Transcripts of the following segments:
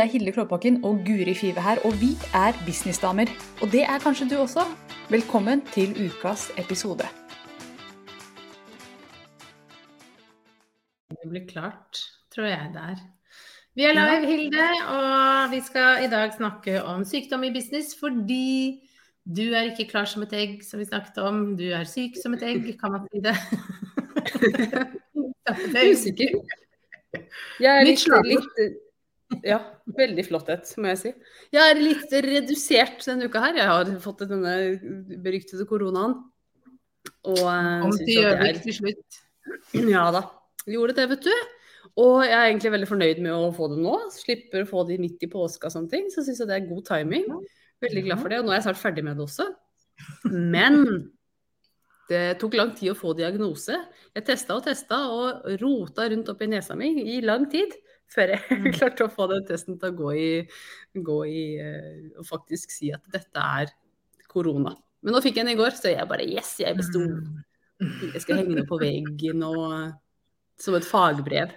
Det er Hilde Klåbakken og Guri Five her, og vi er businessdamer. Og det er kanskje du også. Velkommen til ukas episode. Det blir klart, tror jeg det er. Vi er live, Hilde, og vi skal i dag snakke om sykdom i business fordi du er ikke klar som et egg, som vi snakket om. Du er syk som et egg, kan man si det? Jeg er usikker. Jeg er litt, litt Ja, veldig flotthet, må jeg si. Jeg er litt redusert denne uka her. Jeg har fått denne beryktede koronaen. Og eh, Om til Gjøvik til slutt. Ja da. Gjorde det, vet du. Og jeg er egentlig veldig fornøyd med å få det nå. Slipper å få det midt i påska og sånne ting. Så syns jeg det er god timing. Veldig glad for det. Og nå er jeg snart ferdig med det også. Men det tok lang tid å få diagnose. Jeg testa og testa og rota rundt opp i nesa mi i lang tid før jeg mm. klarte å få den testen til å gå i, gå i uh, og faktisk si at dette er korona. Men nå fikk jeg den i går, så jeg bare yes, jeg besto. Mm. Jeg skal henge den på veggen og som et fagbrev.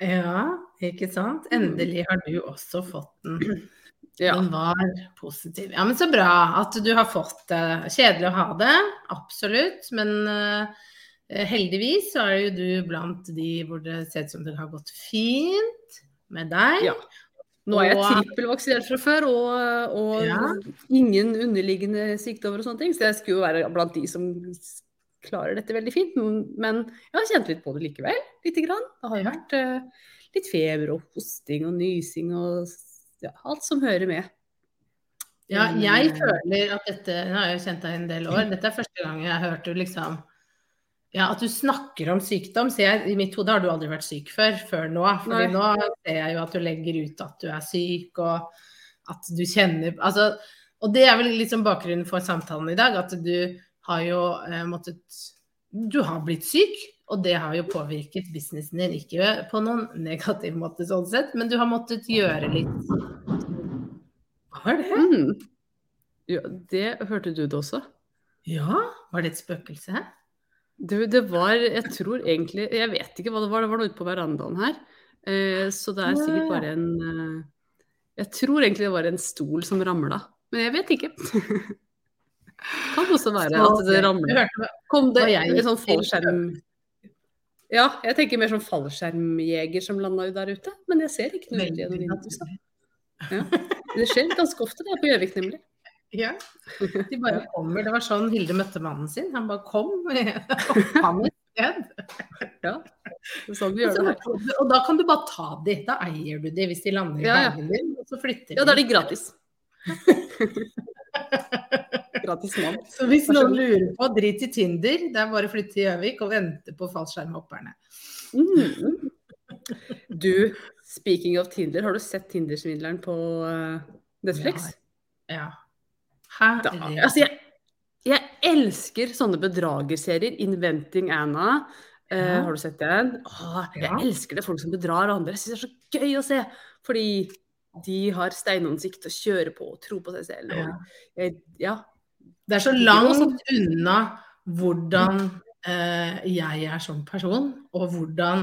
Ja, ikke sant. Endelig har du også fått den. Ja. Den var positiv. Ja, men så bra at du har fått det. Kjedelig å ha det, absolutt. Men uh, heldigvis så er jo du blant de hvor det ser ut som det har gått fint med deg. Ja. Nå er jeg trippelvaksinert fra før, og, og ja. ingen underliggende sykdommer og sånne ting. Så jeg skulle jo være blant de som klarer dette veldig fint. Men jeg har kjent litt på det likevel. Lite grann. Det har jo vært uh, litt feber og hosting og nysing og ja, alt som hører med. Ja, jeg føler at dette Nå har jeg kjent deg en del år. Dette er første gang jeg har hørt du liksom ja, At du snakker om sykdom. Så jeg, I mitt hode har du aldri vært syk før, før nå. Fordi nå ser jeg jo at du legger ut at du er syk, og at du kjenner Altså, og det er vel liksom bakgrunnen for samtalen i dag. At du har jo eh, måttet Du har blitt syk, og det har jo påvirket businessen din, ikke på noen negativ måte sånn sett, men du har måttet gjøre litt Hva var det? Mm. Ja, det hørte du det også? Ja, var det et spøkelse? Du, det var Jeg tror egentlig Jeg vet ikke hva det var, det var noe ute på verandaen her. Eh, så det er sikkert bare en eh, Jeg tror egentlig det var en stol som ramla, men jeg vet ikke. kan også være at det ramla. Kom det en sånn fallskjerm ja, jeg tenker mer som fallskjermjeger som landa der ute. Men jeg ser ikke noe ut gjennom vinduet. Ja. Det skjer ganske ofte det på Gjøvik, nemlig. Ja, de bare kommer. Det var sånn Hilde møtte mannen sin. Han bare kom. Og han et sted. Ja, sånn vi gjør det. Og da kan du bare ta de. Da eier du de hvis de lander i ja, ja. din, og så flytter de. Ja, da er de gratis. gratis mann. Så hvis noen lurer på, drit i Tinder. Det er bare å flytte til Gjøvik og vente på fallskjermhopperne. Mm. Du, speaking of Tinder, har du sett Tinder-svindleren på uh, Netflix? Ja. ja. Da, altså, jeg, jeg, elsker sånne bedragerserier. 'Inventing Anna'. Uh, ja. Har du sett den? Åh, jeg ja. elsker det. Folk som bedrar andre. Jeg syns det er så gøy å se. Fordi de har steinansikt og kjører på og tror på seg selv. Og, jeg, ja, det er så langt unna hvordan uh, jeg er som person, og hvordan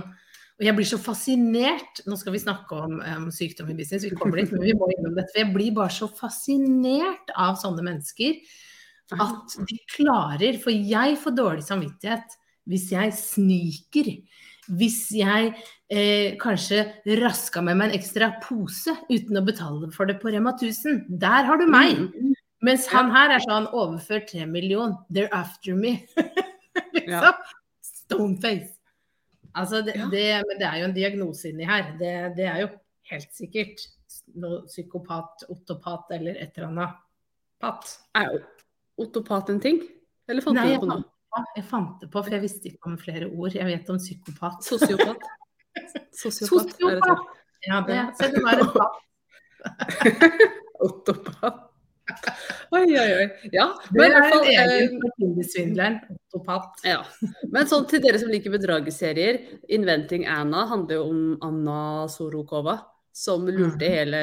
og jeg blir så fascinert Nå skal vi snakke om um, sykdom i business, vi kommer dit, men vi må innom dette. Jeg blir bare så fascinert av sånne mennesker at de klarer For jeg får dårlig samvittighet hvis jeg sniker. Hvis jeg eh, kanskje raska med meg en ekstra pose uten å betale for det på Rema 1000. Der har du meg. Mm. Mens han her er sånn overført tre millioner. They're after me. liksom. Stoneface. Altså, det, det, men det er jo en diagnose inni her. Det, det er jo helt sikkert noe psykopat, otopat eller et eller annet. Pat. Er otopat en ting? Eller fant Nei, du på noe? Jeg fant det på, for jeg visste ikke om flere ord. Jeg vet om psykopat. Sosiopat. Sosiopat. Sosiopat. Ja, det. så det var en patt. Otopat. Oi, oi, oi. Ja, men det er en egen Tinder-svindleren. Ja. Men sånn til dere som liker bedragerserier. 'Inventing Anna' handler jo om Anna Sorokova som lurte mhm. hele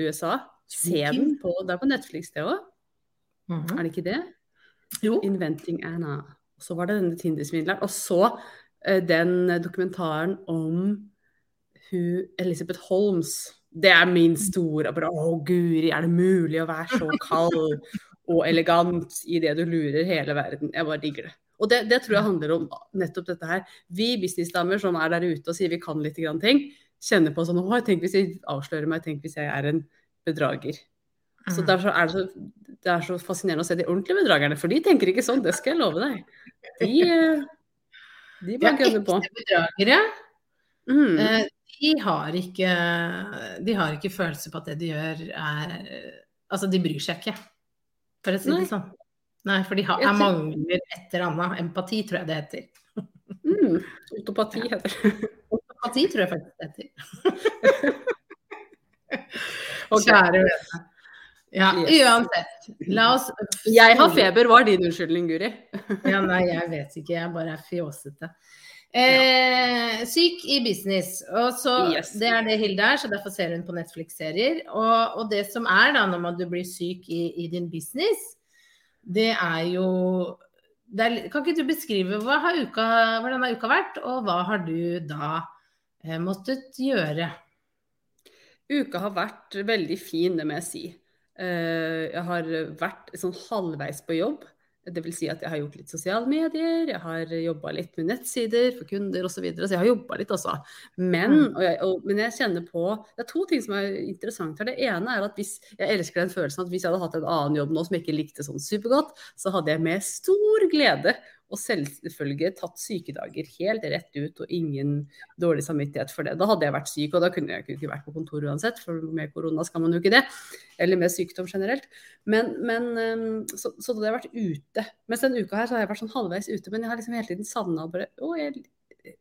USA. Se den på, det er på Netflix, det òg. -hmm. Er det ikke det? Jo. 'Inventing Anna'. Og så var det denne Tinder-svindleren. Og så uh, den dokumentaren om hun Elisabeth Holmes Det er min store Å, guri, er det mulig å være så kald og elegant i det du lurer hele verden? Jeg bare digger det. Og det, det tror jeg handler om nettopp dette her. Vi businessdamer som er der ute og sier vi kan litt grann ting, kjenner på sånn Å, tenk hvis jeg avslører meg, tenk hvis jeg er en bedrager. Så derfor er det så, det er så fascinerende å se de ordentlige bedragerne, for de tenker ikke sånn, det skal jeg love deg. De, de bare gønner på. Ekte bedragere, Mm. De har ikke De har ikke følelse på at det de gjør er Altså, de bryr seg ikke, for å si det sånn. Nei, for de har, Jeg er mangler et eller annet. Empati, tror jeg det heter. Mm. Autopati heter det. Otopati tror jeg faktisk det heter. Kjære vene. Ja, uansett. La oss Jeg har feber, var din unnskyldning, Guri. Ja, nei, jeg vet ikke. Jeg bare er fjåsete. Eh, syk i business. Og så, Yes. Det er det Hilde er, så derfor ser hun på Netflix-serier. Og, og det som er da når man- du blir syk i, i din business, det er jo det er, Kan ikke du beskrive har uka, hvordan har uka vært, og hva har du da eh, måttet gjøre? Uka har vært veldig fin, det må jeg si. Eh, Jeg har vært sånn halvveis på jobb. Det vil si at jeg har gjort litt sosiale medier, jeg har jobba litt med nettsider for kunder osv. Så, videre, så jeg har jobba litt, altså. Men, og jeg, og, men jeg kjenner på Det er to ting som er interessant her. Det ene er at hvis Jeg elsker den følelsen at hvis jeg hadde hatt en annen jobb nå som jeg ikke likte sånn supergodt, så hadde jeg med stor glede og selvfølgelig tatt sykedager helt rett ut og ingen dårlig samvittighet for det. Da hadde jeg vært syk, og da kunne jeg ikke vært på kontor uansett, for med korona skal man jo ikke det. Eller med sykdom generelt. Men, men um, så, så da hadde jeg vært ute. Mens denne uka her så har jeg vært sånn halvveis ute, men jeg har liksom hele tiden savna bare å, jeg,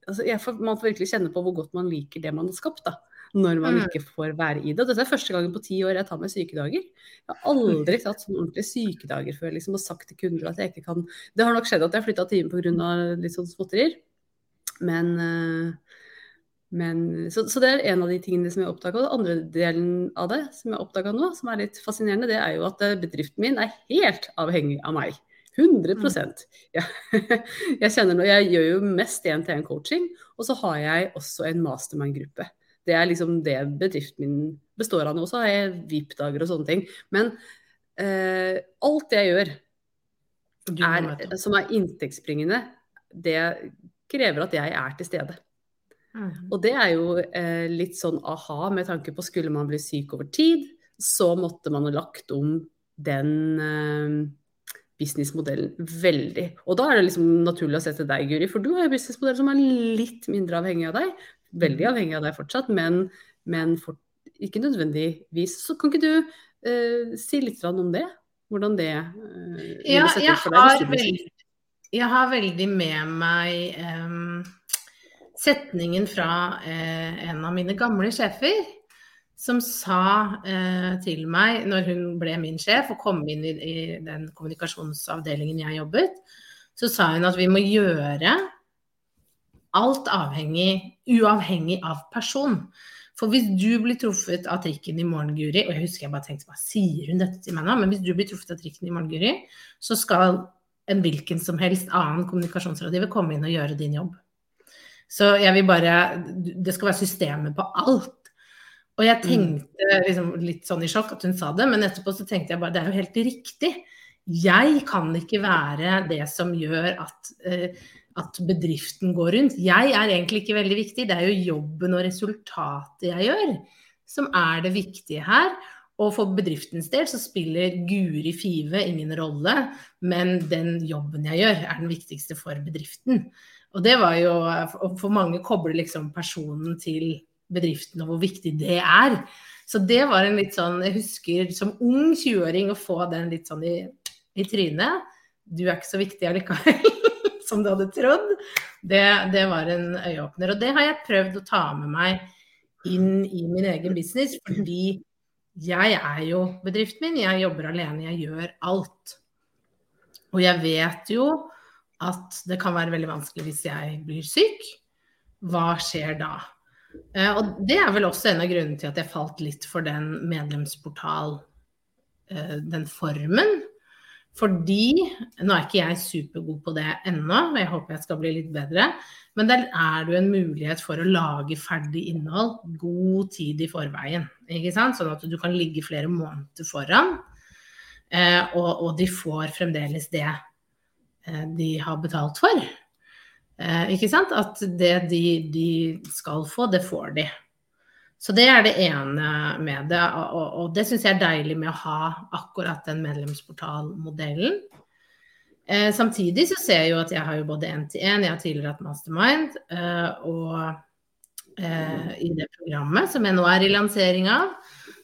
altså jeg får, Man får virkelig kjenne på hvor godt man liker det man har skapt, da. Når man Mm. ikke får være i det. Og dette er første gangen på ti år jeg tar meg sykedager. Jeg har aldri tatt sånn ordentlige sykedager før liksom, og sagt til kunder at jeg ikke kan Det har nok skjedd at jeg har flytta time pga. litt sånn småtterier. Men, eh, men så, så det er en av de tingene som jeg har oppdaga. Den andre delen av det som jeg har oppdaga nå, som er litt fascinerende, det er jo at eh, bedriften min er helt avhengig av meg. 100 ja. Jeg kjenner jeg gjør jo mest én-til-én-coaching, og så har jeg også en mastermind-gruppe. Det er liksom det bedriften min består av nå. Så har VIP-dager og sånne ting. Men eh, alt jeg gjør er, som er inntektsbringende, det krever at jeg er til stede. Mm. Og det er jo eh, litt sånn aha med tanke på skulle man bli syk over tid, så måtte man ha lagt om den eh, businessmodellen veldig. Og da er det liksom naturlig å se til deg, Guri, for du har en businessmodell som er litt mindre avhengig av deg. Veldig avhengig av deg fortsatt, men, men for, ikke nødvendigvis. Så kan ikke du uh, si litt om det? Hvordan det uh, Ja, jeg har, veldig, jeg har veldig med meg um, setningen fra uh, en av mine gamle sjefer, som sa eh, til meg når hun ble min sjef og kom inn i, i den kommunikasjonsavdelingen jeg jobbet, så sa hun at vi må gjøre alt avhengig, uavhengig av person. For hvis du blir truffet av trikken i morgen, Guri, og jeg husker jeg bare tenkte hva sier hun dette til meg nå, men hvis du blir truffet av trikken i morgen, Guri, så skal en hvilken som helst annen kommunikasjonsrådgiver komme inn og gjøre din jobb. Så jeg vil bare Det skal være systemet på alt. Og jeg tenkte liksom litt sånn i sjokk at hun sa det, men etterpå så tenkte jeg bare det er jo helt riktig. Jeg kan ikke være det som gjør at, eh, at bedriften går rundt. Jeg er egentlig ikke veldig viktig, det er jo jobben og resultatet jeg gjør som er det viktige her. Og for bedriftens del så spiller Guri Five ingen rolle, men den jobben jeg gjør er den viktigste for bedriften. Og det var jo For mange kobler liksom personen til bedriften og hvor viktig det er. Så det var en litt sånn Jeg husker som ung 20-åring å få den litt sånn i, i trynet. Du er ikke så viktig allikevel som du hadde trodd. Det, det var en øyeåpner. Og det har jeg prøvd å ta med meg inn i min egen business, fordi jeg er jo bedriften min. Jeg jobber alene, jeg gjør alt. Og jeg vet jo at det kan være veldig vanskelig hvis jeg blir syk. Hva skjer da? Eh, og det er vel også en av grunnene til at jeg falt litt for den medlemsportal, eh, den formen. Fordi Nå er ikke jeg supergod på det ennå, og jeg håper jeg skal bli litt bedre. Men der er det jo en mulighet for å lage ferdig innhold god tid i forveien. Ikke sant? Sånn at du kan ligge flere måneder foran. Eh, og, og, de får fremdeles det eh, de har betalt for. Eh, ikke sant? At det de, de, skal få, det får de. Så det er det ene med det. Og, og det syns jeg er deilig med å ha akkurat den medlemsportalmodellen. Eh, samtidig så ser jeg jo at jeg har jo både én-til-én, jeg har tidligere hatt Mastermind, eh, og eh, i det programmet som jeg nå er i lansering av,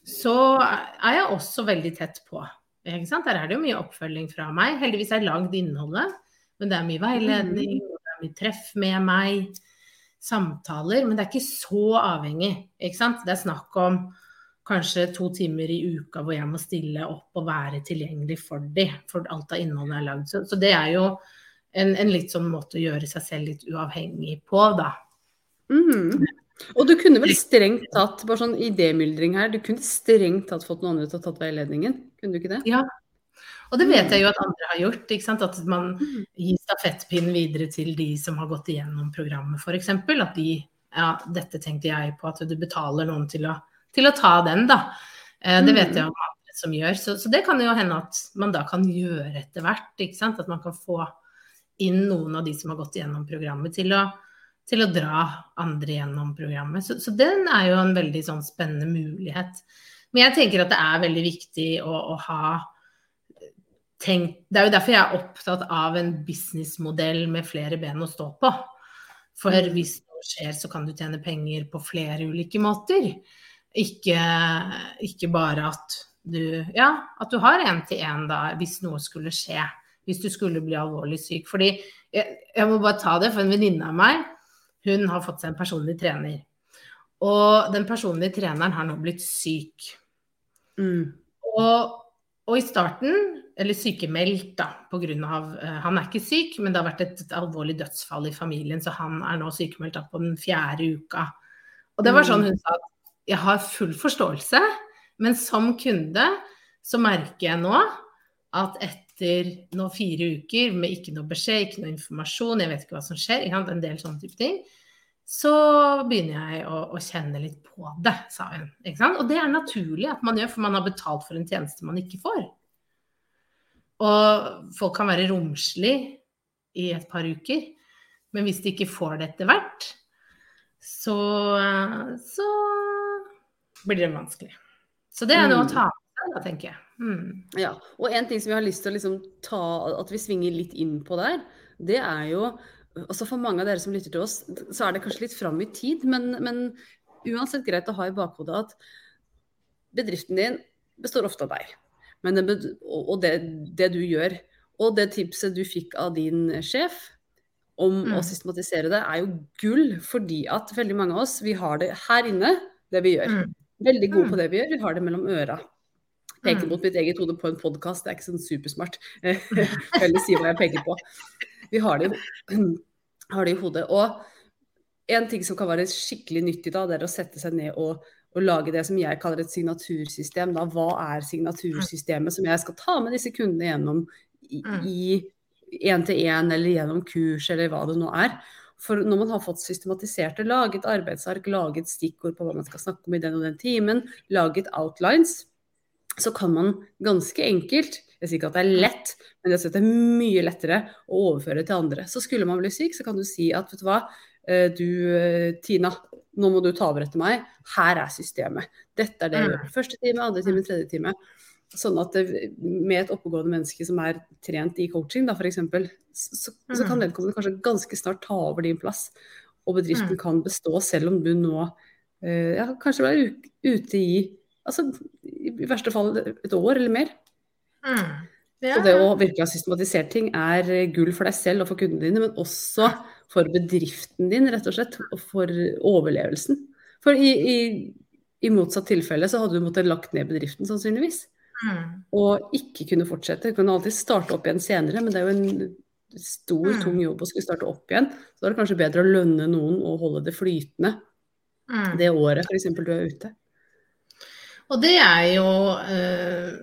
så er jeg også veldig tett på. Ikke sant? Der er det jo mye oppfølging fra meg. Heldigvis har jeg lagd innholdet, men det er mye veiledning, og det er mye treff med meg samtaler, men det er ikke så avhengig. Ikke sant? Det er snakk om kanskje to timer i uka hvor jeg må stille opp og være tilgjengelig for de, for alt av innholdet er lagd. Så, så, det er jo en, en, litt sånn måte å gjøre seg selv litt uavhengig på, da. Mm. Og du kunne vel strengt tatt, bare sånn idémyldring her, du kunne strengt tatt fått noen andre til å tatt veiledningen, kunne du ikke det? Ja, og det vet jeg jo at andre har gjort. At man mm. gir stafettpinnen videre til de som har gått igjennom programmet, f.eks. At de Ja, dette tenkte jeg på, at du betaler noen til å, til å ta den, da. Eh, det vet mm. jeg om andre som gjør. Så, så, det kan jo hende at man da kan gjøre etter hvert. Ikke sant? At man kan få inn noen av de som har gått igjennom programmet, til å, til å dra andre gjennom programmet. Så, så, den er jo en veldig sånn spennende mulighet. Men jeg tenker at det er veldig viktig å, å ha tenkt Det er jo derfor jeg er opptatt av en businessmodell med flere ben å stå på. For mm. hvis noe skjer, så kan du tjene penger på flere ulike måter. Ikke, ikke bare at du Ja, at du har én-til-én da, hvis noe skulle skje. Hvis du skulle bli alvorlig syk. Fordi jeg, jeg må bare ta det, for en venninne av meg, hun har fått seg en personlig trener. Og den personlige treneren har nå blitt syk. Mm. Og, og i starten eller sykemeldt, da, pga. Uh, eh, han er ikke syk, men det har vært et alvorlig dødsfall i familien, så han er nå sykemeldt på den fjerde uka. Og det var sånn hun sa jeg har full forståelse, men som kunde så merker jeg nå at etter nå fire uker med ikke noe beskjed, ikke noe informasjon, jeg vet ikke hva som skjer, en del sånne type ting, så begynner jeg å, å, kjenne litt på det, sa hun. Og det er naturlig at man gjør, for man har betalt for en tjeneste man ikke får. Og folk kan være romslige i et par uker, men hvis de ikke får det etter hvert, så, så blir det vanskelig. Så det er noe å mm. ta med seg, tenker jeg. Mm. Ja, og en ting som vi har lyst til å liksom ta, at vi svinger litt inn på der, det er jo altså For mange av dere som lytter til oss, så er det kanskje litt fram i tid, men, men uansett greit å ha i bakhodet at bedriften din består ofte av deg. Det, og det, det, du gjør. Og det tipset du fikk av din sjef om mm. å systematisere det, er jo gull. Fordi at veldig mange av oss, vi har det her inne, det vi gjør. Mm. Veldig gode mm. på det vi gjør. Vi har det mellom øra. Peker mm. mot mitt eget hode på en podkast, det er ikke sånn supersmart. Eller si hva jeg peker på. Vi har det, har det i hodet. Og en ting som kan være skikkelig nyttig da, det er å sette seg ned og å lage det som jeg kaller et signatursystem. Da. Hva er signatursystemet som jeg skal ta med disse kundene gjennom i én-til-én eller gjennom kurs eller hva det nå er. For når man har fått systematisert det, laget arbeidsark, laget stikkord på hva man skal snakke om i den og den timen, laget outlines, så kan man ganske enkelt Jeg sier ikke at det er lett, men jeg synes det er mye lettere å overføre til andre. Så skulle man bli syk, så kan du si at vet du hva, du eh, Tina, nå må du ta over etter meg. Her er systemet. Dette er det jeg gjør. Mm. Første time, andre time, tredje time. Sånn at det, med et oppegående menneske som er trent i coaching, da f.eks., så, så kan mm. vedkommende kanskje ganske snart ta over din plass. Og bedriften mm. kan bestå selv om du nå eh, ja, kanskje er ute i altså, i verste fall et år eller mer. Mm. Så det å virkelig ha systematisert ting er gull for deg selv og for kundene dine, men også for bedriften din, rett og slett. Og for overlevelsen. For i, i, i motsatt tilfelle så hadde du måttet lagt ned bedriften, sannsynligvis. Mm. Og ikke kunne fortsette. Du kan alltid starte opp igjen senere, men det er jo en stor, mm. tung jobb å skulle starte opp igjen. Så da er det kanskje bedre å lønne noen og holde det flytende mm. det året f.eks. du er ute. Og det er jo øh,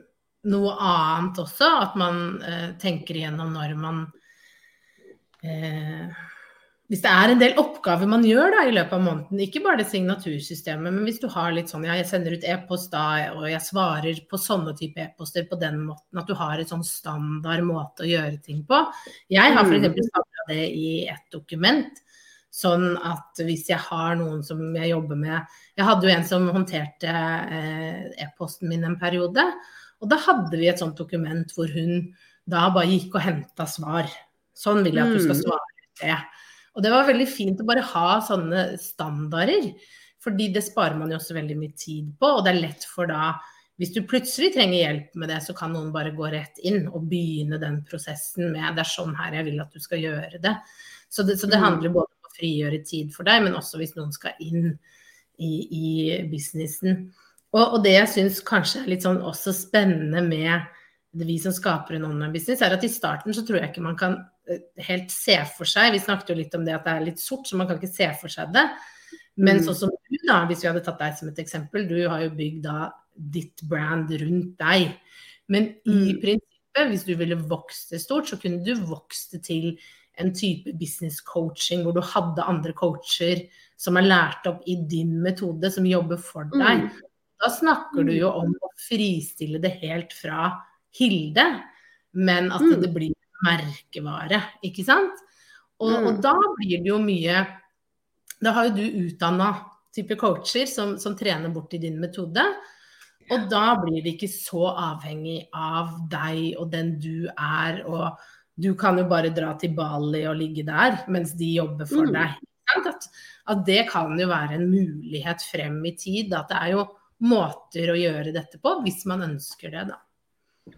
noe annet også. At man eh, tenker igjennom når man eh, hvis det er en del oppgaver man gjør da, i løpet av måneden, ikke bare det signatursystemet, men hvis du har litt sånn ja, jeg sender ut e-post da, og jeg svarer på sånne type e-poster på den måten, at du har et sånn standard måte å gjøre ting på. Jeg har f.eks. Mm. samla det i et dokument. Sånn at hvis jeg har noen som jeg jobber med Jeg hadde jo en som håndterte eh, e-posten min en periode. Og da hadde vi et sånt dokument hvor hun da bare gikk og henta svar. Sånn vil jeg at du skal mm. svare det. Og det var veldig fint å bare ha sånne standarder. Fordi det sparer man jo også veldig mye tid på, og det er lett for da hvis du plutselig trenger hjelp med det, så kan noen bare gå rett inn og begynne den prosessen med det er sånn her jeg vil at du skal gjøre det. Så det, så det mm. handler både om å frigjøre tid for deg, men også hvis noen skal inn i, i businessen. Og, og, det jeg syns kanskje er litt sånn også spennende med det vi som skaper en online business, er at i starten så tror jeg ikke man kan Eh, helt se for seg. Vi snakket jo litt om det at det er litt sort, så man kan ikke se for seg det. Men mm. sånn som du, da, hvis vi hadde tatt deg som et eksempel, du har jo bygd da ditt brand rundt deg. Men i mm. prinsippet, hvis du ville vokst det stort, så kunne du vokst det til en type business coaching hvor du hadde andre coacher som er lært opp i din metode, som jobber for deg. Mm. Da snakker du jo om å fristille det helt fra Hilde, men at mm. det blir merkevare, ikke sant? Og, mm. og, da blir det jo mye Da har jo du utdanna type coacher som, som, trener bort i din metode. Og da blir det ikke så avhengig av deg og den du er, og du kan jo bare dra til Bali og ligge der mens de jobber for mm. deg. At, at, det kan jo være en mulighet frem i tid. At det er jo måter å gjøre dette på, hvis man ønsker det, da.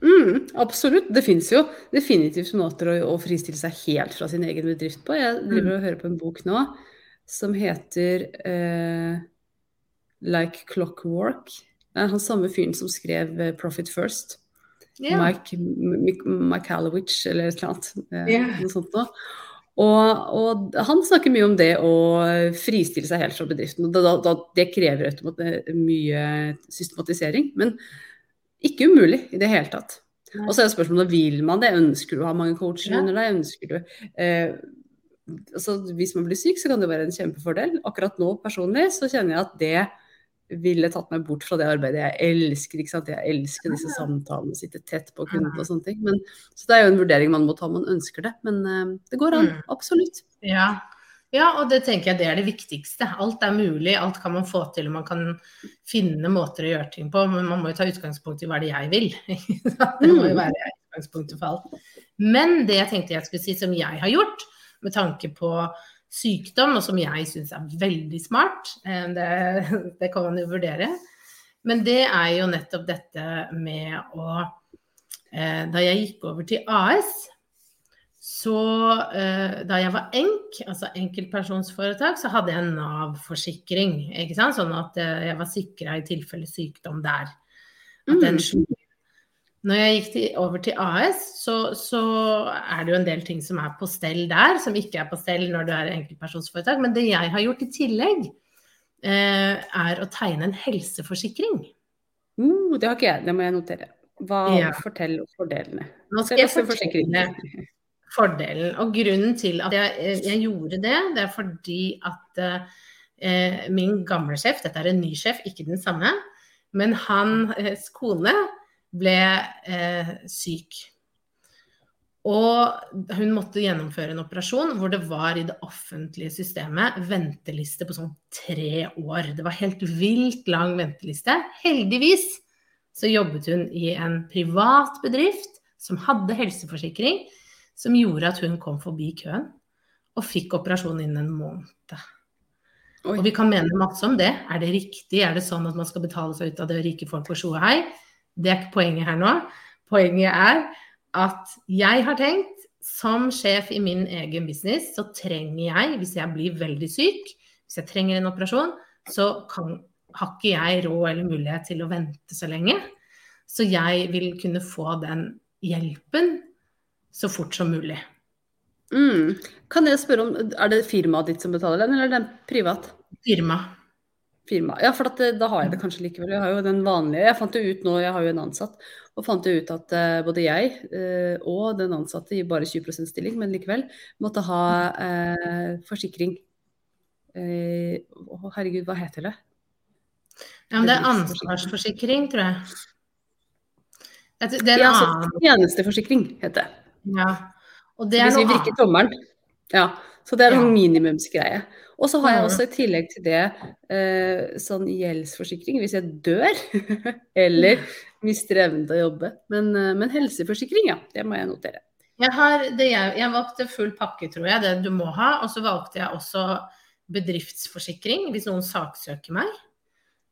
Mm, absolutt. Det fins jo definitivt måter å, å, fristille seg helt fra sin egen bedrift på. Jeg driver mm. og hører på en bok nå som heter uh, Like Clockwork. Det er han samme fyren som skrev uh, Profit First. Yeah. Mike Michalowicz eller et eller annet. Uh, yeah. Noe sånt noe. Og, og, han snakker mye om det å fristille seg helt fra bedriften. Da, da, det krever mye systematisering. Men ikke umulig i det hele tatt. Og så er spørsmålet vil man det, ønsker du å ha mange coacher under deg, ønsker du eh, altså Hvis man blir syk, så kan det være en kjempefordel. Akkurat nå personlig så kjenner jeg at det ville tatt meg bort fra det arbeidet jeg elsker. ikke sant? Jeg elsker disse samtalene, sitte tett på kundene og sånne ting. Men, så det er jo en vurdering man må ta om man ønsker det. Men eh, det går an, mm. absolutt. Ja, ja, og det tenker jeg det er det viktigste. Alt er mulig, alt kan man få til. og Man kan finne måter å gjøre ting på, men man må jo ta utgangspunkt i hva det jeg vil. det må jo mm. være utgangspunktet for alt. Men det jeg tenkte jeg skulle si som jeg har gjort, med tanke på sykdom, og som jeg syns er veldig smart, eh, det, det kan man jo vurdere, men det er jo nettopp dette med å eh, Da jeg gikk over til AS, så eh, da jeg var enk, altså enkeltpersonsforetak, så hadde jeg en Nav-forsikring. Sånn at jeg var sikra i tilfelle sykdom der. At den mm. Når jeg gikk til, over til AS, så, så, er det jo en del ting som er på stell der, som ikke er på stell når du er enkeltpersonsforetak. Men det jeg har gjort i tillegg, eh, er å tegne en helseforsikring. Uh, det har ikke jeg, det må jeg notere. Hva ja. Fortell fordelene. Nå skal jeg fortelle fordelen. Og grunnen til at jeg, jeg gjorde det, det er fordi at eh, min gamle sjef, dette er en ny sjef, ikke den samme, men hans kone ble eh, syk. Og hun måtte gjennomføre en operasjon hvor det var i det offentlige systemet venteliste på sånn tre år. Det var helt vilt lang venteliste. Heldigvis så jobbet hun i en privat bedrift som hadde helseforsikring, som gjorde at hun kom forbi køen og fikk operasjon innen en måned. Oi. Og vi kan mene masse om det. Er det riktig? Er det sånn at man skal betale seg ut av det rike folk på Sjohei? Det er ikke poenget her nå. Poenget er at jeg har tenkt, som sjef i min egen business, så trenger jeg, hvis jeg blir veldig syk, hvis jeg trenger en operasjon, så kan, har ikke jeg råd eller mulighet til å vente så lenge. Så jeg vil kunne få den hjelpen så fort som mulig. Mm. Kan jeg spørre om, Er det firmaet ditt som betaler den, eller er den privat? Firma. Firma. Ja, for det, da har jeg det kanskje likevel. Jeg har jo den vanlige. Jeg fant det ut nå, jeg har jo en ansatt. Og fant jo ut at uh, både jeg uh, og den ansatte i bare 20% stilling, men likevel, måtte ha uh, forsikring. Å herregud, hva heter det? Ja, men det er ansvarsforsikring, tror jeg. Det er en ja, annen Tjenesteforsikring heter det. Ja. Og det er Hvis vi virker tommelen. Ja. Så det er en ja. minimumsgreie. Og så har jeg også i tillegg til det eh, sånn gjeldsforsikring hvis jeg dør eller mister evnen til å jobbe. Men, eh, men, helseforsikring, ja. Det må jeg notere. Jeg, har, jeg, jeg, valgte full pakke, tror jeg, det du må ha. Og så valgte jeg også bedriftsforsikring hvis noen saksøker meg.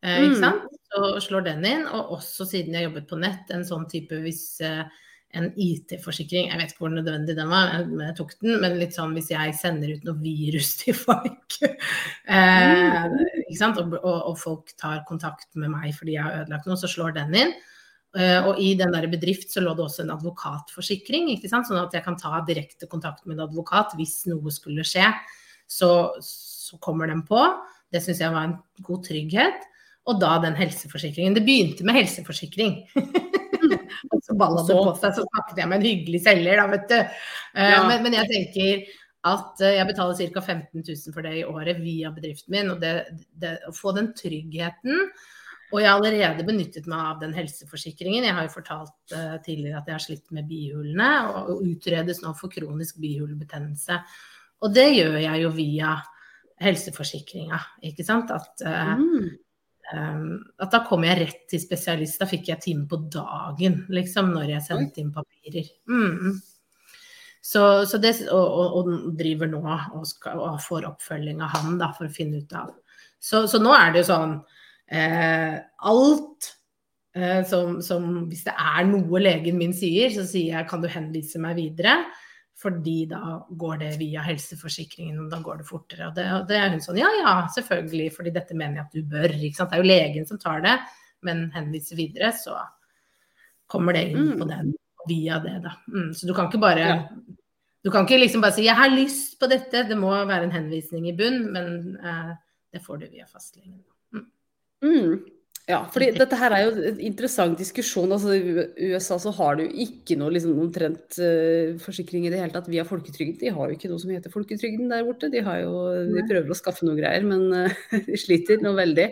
Eh, ikke mm. sant? Så slår den inn. Og også siden jeg jobbet på nett, en sånn type hvis eh, en IT-forsikring. Jeg vet ikke hvor nødvendig den var, men jeg tok den. Men litt sånn hvis jeg sender ut noe virus til folk, eh, og, og, og, folk tar kontakt med meg fordi jeg har ødelagt noe, så slår den inn. Uh, og i den der bedrift så lå det også en advokatforsikring, ikke sant? sånn at jeg kan ta direkte kontakt med en advokat hvis noe skulle skje. Så, så kommer den på. Det syns jeg var en god trygghet. Og da den helseforsikringen. Det begynte med helseforsikring. og så balla det på seg, så snakket jeg med en hyggelig selger, da, vet du. Uh, ja. men, men, jeg tenker at uh, jeg betaler ca. 15 000 for det i året via bedriften min. Og det, det, å få den tryggheten og jeg har allerede benyttet meg av den helseforsikringen. Jeg har jo fortalt uh, tidligere at jeg har slitt med bihulene, og, og utredes nå for kronisk bihulebetennelse. Og det gjør jeg jo via helseforsikringa, ikke sant. At uh, mm. Um, at da kom jeg rett til spesialist. Da fikk jeg time på dagen, liksom, når jeg sendte inn papirer. Mm. Så, så det, og, og, og, driver nå og, skal, og, får oppfølging av han da, for å finne ut av. Så, så nå er det jo sånn eh, Alt eh, som, som, Hvis det er noe legen min sier, så sier jeg kan du henvise meg videre. Fordi da går det via helseforsikringen, og da går det fortere. Og det, og det er hun sånn ja ja, selvfølgelig, fordi dette mener jeg at du bør. Ikke sant? Det er jo legen som tar det, men henviser videre, så kommer det inn på mm. den via det, da. Mm, så du kan ikke bare ja. Du kan ikke liksom bare si 'jeg har lyst på dette', det må være en henvisning i bunn, men eh, det får du via fastlegen. Mm. Mm. Ja, fordi dette her er jo en interessant diskusjon. altså I USA så har du ikke noe liksom, omtrent uh, forsikring i det hele tatt via folketrygden. De har jo ikke noe som heter folketrygden der borte. De, har jo, de prøver å skaffe noe greier, men uh, de sliter noe veldig.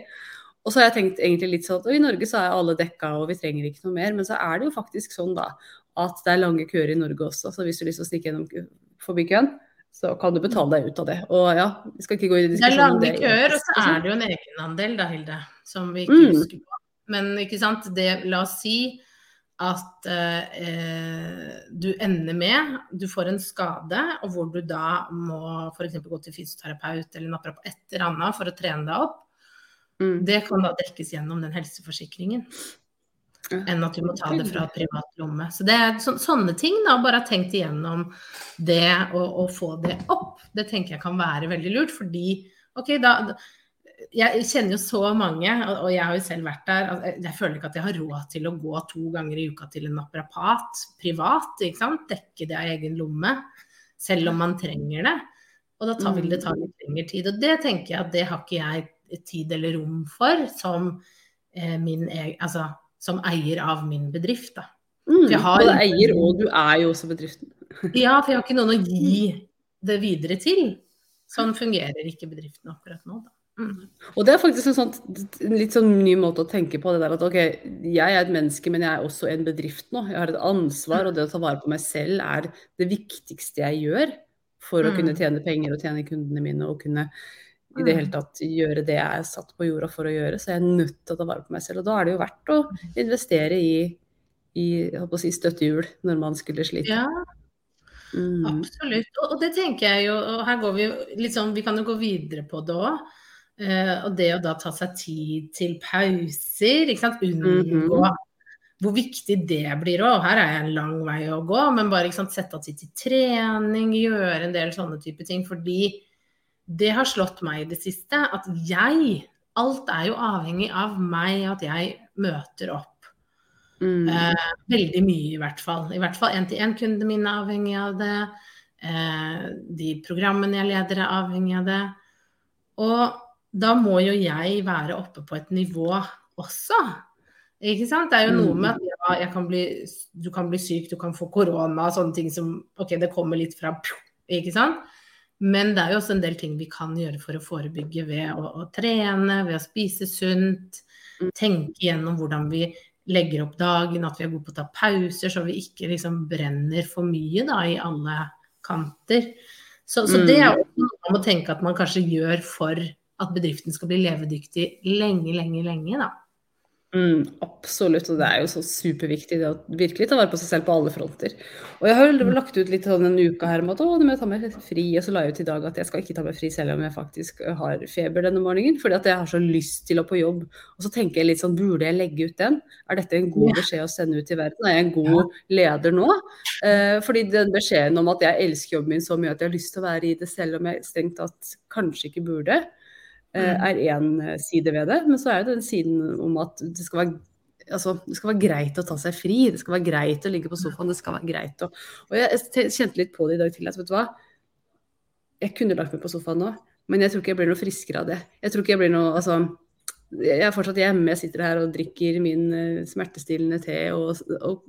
Og så har jeg tenkt egentlig litt sånn at i Norge så er alle dekka og vi trenger ikke noe mer. Men så er det jo faktisk sånn da at det er lange køer i Norge også. Så hvis du har lyst til å stikke gjennom forbi køen, så kan du betale deg ut av det. Og ja, vi skal ikke gå i diskusjon om det. Det er lange køer, og så er det jo en egenandel da, Hilde, som vi ikke mm. husker på. Men ikke sant, det, la oss si at eh, du ender med Du får en skade, og hvor du da må f.eks. gå til fysioterapeut eller naprapat, et eller annet for å trene deg opp. Mm. Det kan da dekkes gjennom den helseforsikringen enn at du må ta det fra privat lomme. Så det er så, sånne ting, da. Bare ha tenkt igjennom det og, få det opp. Det tenker jeg kan være veldig lurt, fordi OK, da Jeg kjenner jo så mange, og jeg har jo selv vært der. Jeg føler ikke at jeg har råd til å gå to ganger i uka til en naprapat privat. ikke sant? Dekke det av egen lomme. Selv om man trenger det. Og da vil det ta mm. litt lengre tid. Og det tenker jeg at det har ikke jeg tid eller rom for som eh, min Altså som eier av min bedrift. Da. Mm, har, både eier og du er jo også bedriften. ja, for jeg har ikke noen å gi det videre til. Sånn fungerer ikke bedriften akkurat nå. Da. Mm. Og det er faktisk en, sånn, en litt sånn ny måte å tenke på. det der at ok, Jeg er et menneske, men jeg er også en bedrift nå. Jeg har et ansvar, og det å ta vare på meg selv er det viktigste jeg gjør for å kunne mm. tjene penger og tjene kundene mine og kunne i det hele mm. tatt gjøre det jeg er satt på jorda for å gjøre. Så jeg er nødt til å ta vare på meg selv. Og da er det jo verdt å investere i, i si, støttehjul når man skulle slite. Ja, mm. absolutt. Og, og, det tenker jeg jo, og her går vi litt sånn, vi kan jo gå videre på det òg. Eh, og det å da ta seg tid til pauser, ikke sant. Unngå mm -hmm. hvor viktig det blir òg. Her er jeg en lang vei å gå, men bare sant, sette av tid til trening, gjøre en del sånne type ting. fordi det har slått meg i det siste at jeg Alt er jo avhengig av meg, at jeg møter opp. Mm. Uh, veldig mye, i hvert fall. I hvert fall én-til-én-kundene mine er avhengig av det. Uh, de programmene jeg leder, er avhengig av det. Og da må jo jeg være oppe på et nivå også. Ikke sant? Det er jo noe Mm. med at ja, jeg kan bli, du kan bli syk, du kan få korona og sånne ting som Ok, det kommer litt fra Ikke sant? Men det er jo også en del ting vi kan gjøre for å forebygge ved å, å trene, ved å spise sunt. Mm. Tenke gjennom hvordan vi legger opp dagen, at vi er gode på å ta pauser, så vi ikke liksom brenner for mye da, i alle kanter. Så, så det er også noe man må tenke at man kanskje gjør for at bedriften skal bli levedyktig lenge, lenge, lenge. da. Mm, absolutt, og det er jo så superviktig det å virkelig ta vare på seg selv på alle fronter. Og jeg har jo lagt ut litt sånn en uke her om at å, nå må jeg ta meg fri, og så la jeg ut i dag at jeg skal ikke ta meg fri selv om jeg faktisk har feber denne morgenen, fordi at jeg har så lyst til å på jobb. Og så tenker jeg litt sånn, burde jeg legge ut den? Er dette en god beskjed å sende ut til verden? Er jeg en god leder nå? Eh, fordi den beskjeden om at jeg elsker jobben min så mye at jeg har lyst til å være i det selv om jeg strengt tatt kanskje ikke burde, er én side ved det. Men så er det den siden om at det skal være Altså, det skal være greit å ta seg fri, det skal være greit å ligge på sofaen. det skal være greit å... Og jeg kjente litt på det i dag tidlig. vet du hva, jeg kunne lagt meg på sofaen nå, men jeg tror ikke jeg blir noe friskere av det. Jeg tror ikke jeg blir noe altså, Jeg er fortsatt hjemme, jeg sitter her og drikker min eh, smertestillende te og, og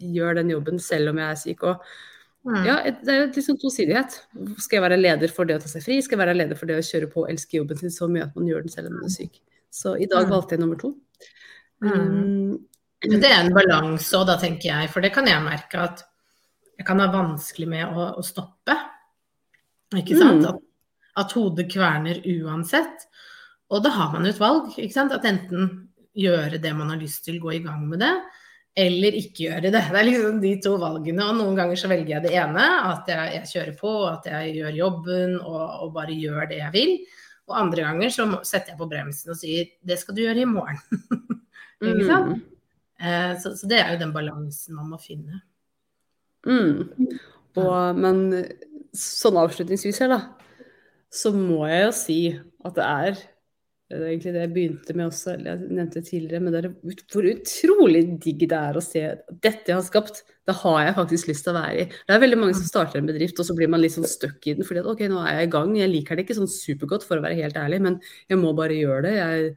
gjør den jobben selv om jeg er syk. og Mm. Ja, det er jo liksom tosidighet. Skal jeg være leder for det å ta seg fri? Skal jeg være leder for det å kjøre på og elske jobben sin så mye at man gjør den selv om man er syk? Så i dag Mm. valgte jeg nummer to. Mm. Men Det er en balanse òg, da, tenker jeg. For det kan jeg merke at jeg kan ha vanskelig med å, å stoppe. Ikke sant? Mm. At, at hodet kverner uansett. Og da har man jo et valg. ikke sant? At enten gjøre det man har lyst til, gå i gang med det, eller ikke gjøre det. Det er liksom de to valgene. Og noen ganger så velger jeg det ene, at jeg, jeg kjører på, at jeg gjør jobben og, og bare gjør det jeg vil. Og andre ganger så setter jeg på bremsen og sier det skal du gjøre i morgen. ikke sant? Mm. Eh, så, så det er jo den balansen man må finne. Mm. Og, men sånn avslutningsvis her, da, så må jeg jo si at det er det er egentlig det jeg begynte med også, eller jeg nevnte tidligere, men det er hvor utrolig digg det er å se dette jeg har skapt, det har jeg faktisk lyst til å være i. Det er veldig mange som starter en bedrift, og så blir man litt sånn stuck i den, fordi at ok, nå er jeg i gang, jeg liker det ikke sånn supergodt for å være helt ærlig, men jeg må bare gjøre det, jeg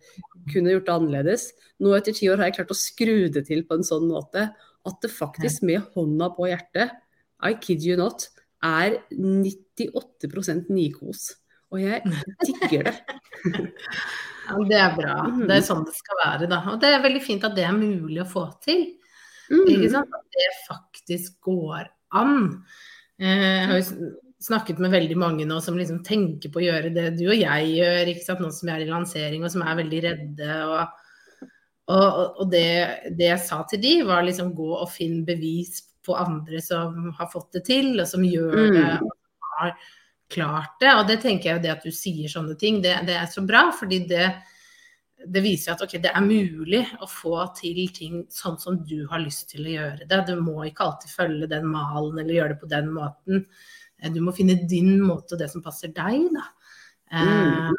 kunne gjort det annerledes. Nå etter ti år har jeg klart å skru det til på en sånn måte at det faktisk med hånda på hjertet, I kid you not, er 98% nikos. Og jeg digger det. Ja, det er bra. Det er sånn det skal være, da. Og det er veldig fint at det er mulig å få til. Ikke Mm. At det faktisk går an. Eh, Jeg har jo snakket med veldig mange nå som liksom tenker på å gjøre det du og jeg gjør, nå som jeg er i lansering og som er veldig redde. Og, og, og det, det jeg sa til de, var liksom gå og finn bevis på andre som har fått det til, og som gjør det, Mm. og har klart det. Og det tenker jeg jo det at du sier sånne ting, det, det er så bra, fordi det det viser at okay, det er mulig å få til ting sånn som du har lyst til å gjøre det. Du må ikke alltid følge den malen eller gjøre det på den måten. Eh, Du må finne din måte og det som passer deg, da. Eh, Mm.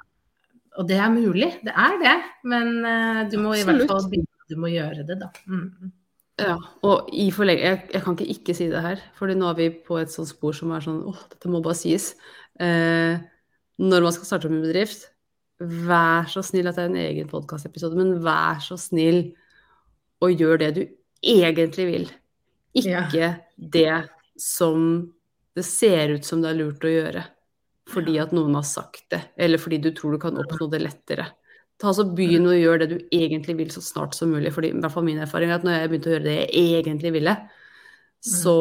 og det er mulig, det er det. Men eh, du må i hvert fall begynne, du må gjøre det, da. Mm. Ja, og i forleng jeg, jeg kan ikke ikke si det her, for nå er vi på et sånt spor som er sånn åh, dette må bare sies. Eh, når man skal starte opp en bedrift, vær så snill at det er en egen podkastepisode, men vær så snill og gjør det du egentlig vil. Ikke det som det ser ut som det er lurt å gjøre fordi at noen har sagt det, eller fordi du tror du kan oppnå det lettere. Ta så Begynn å gjøre det du egentlig vil så snart som mulig. fordi i hvert fall min erfaring er at når jeg begynte å gjøre det jeg egentlig ville, så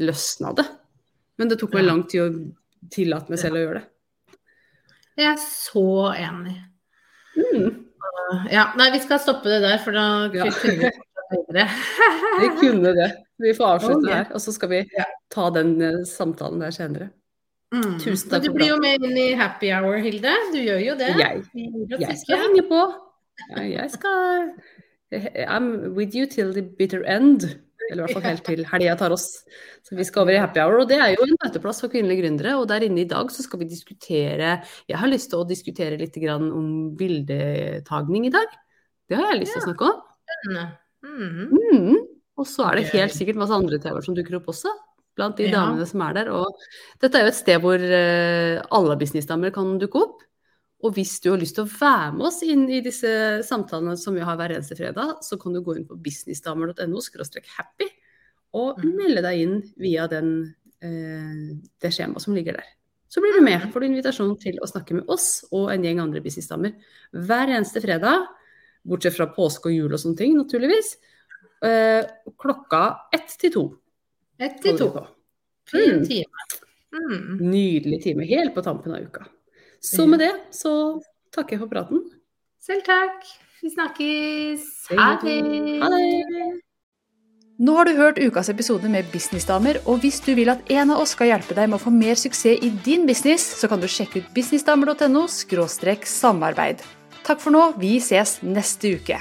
løsna det. Men det tok meg lang tid å tillate meg selv å gjøre det. Jeg er så enig. Mm. Ja, nei, vi skal stoppe det der, for da Ja. kunne vi videre. Vi kunne det. Vi får avslutte okay. her, og så skal vi ta den eh, samtalen der senere. Mm. Tusen Men takk Du blir jo med inn i happy hour, Hilde. Du gjør jo det. Jeg, jeg skal henge på. Ja, Jeg skal I'm with you till the bitter end. Eller i hvert fall helt til helga tar oss. Så vi skal over i happy hour. Og det er jo en møteplass for kvinnelige gründere. Og der inne i dag så skal vi diskutere Jeg har lyst til å diskutere litt grann om bildetagning i dag. Det har jeg lyst til å snakke om. Mm. Mm. Og så er det helt sikkert masse andre temaer som dukker opp også. Blant de Ja. damene som er der. Og dette er jo et sted hvor eh, alle businessdamer kan dukke opp. Og hvis du har lyst til å være med oss inn i disse samtalene som vi har hver eneste fredag, så kan du gå inn på businessdamer.no happy og Mhm. melde deg inn via den, eh, det skjemaet som ligger der. Så blir du med, får du invitasjon til å snakke med oss og en gjeng andre businessdamer hver eneste fredag. Bortsett fra påske og jul og sånne ting, naturligvis. Eh, klokka ett til to. Ett til to. Fin Mm. time. Mm. Nydelig time helt på tampen av uka. Så med det så takker jeg for praten. Selv takk. Vi snakkes. Ha det. Ha det! Nå har du hørt ukas episode med Businessdamer, og hvis du vil at en av oss skal hjelpe deg med å få mer suksess i din business, så kan du sjekke ut businessdamer.no samarbeid. Takk for nå, vi ses neste uke.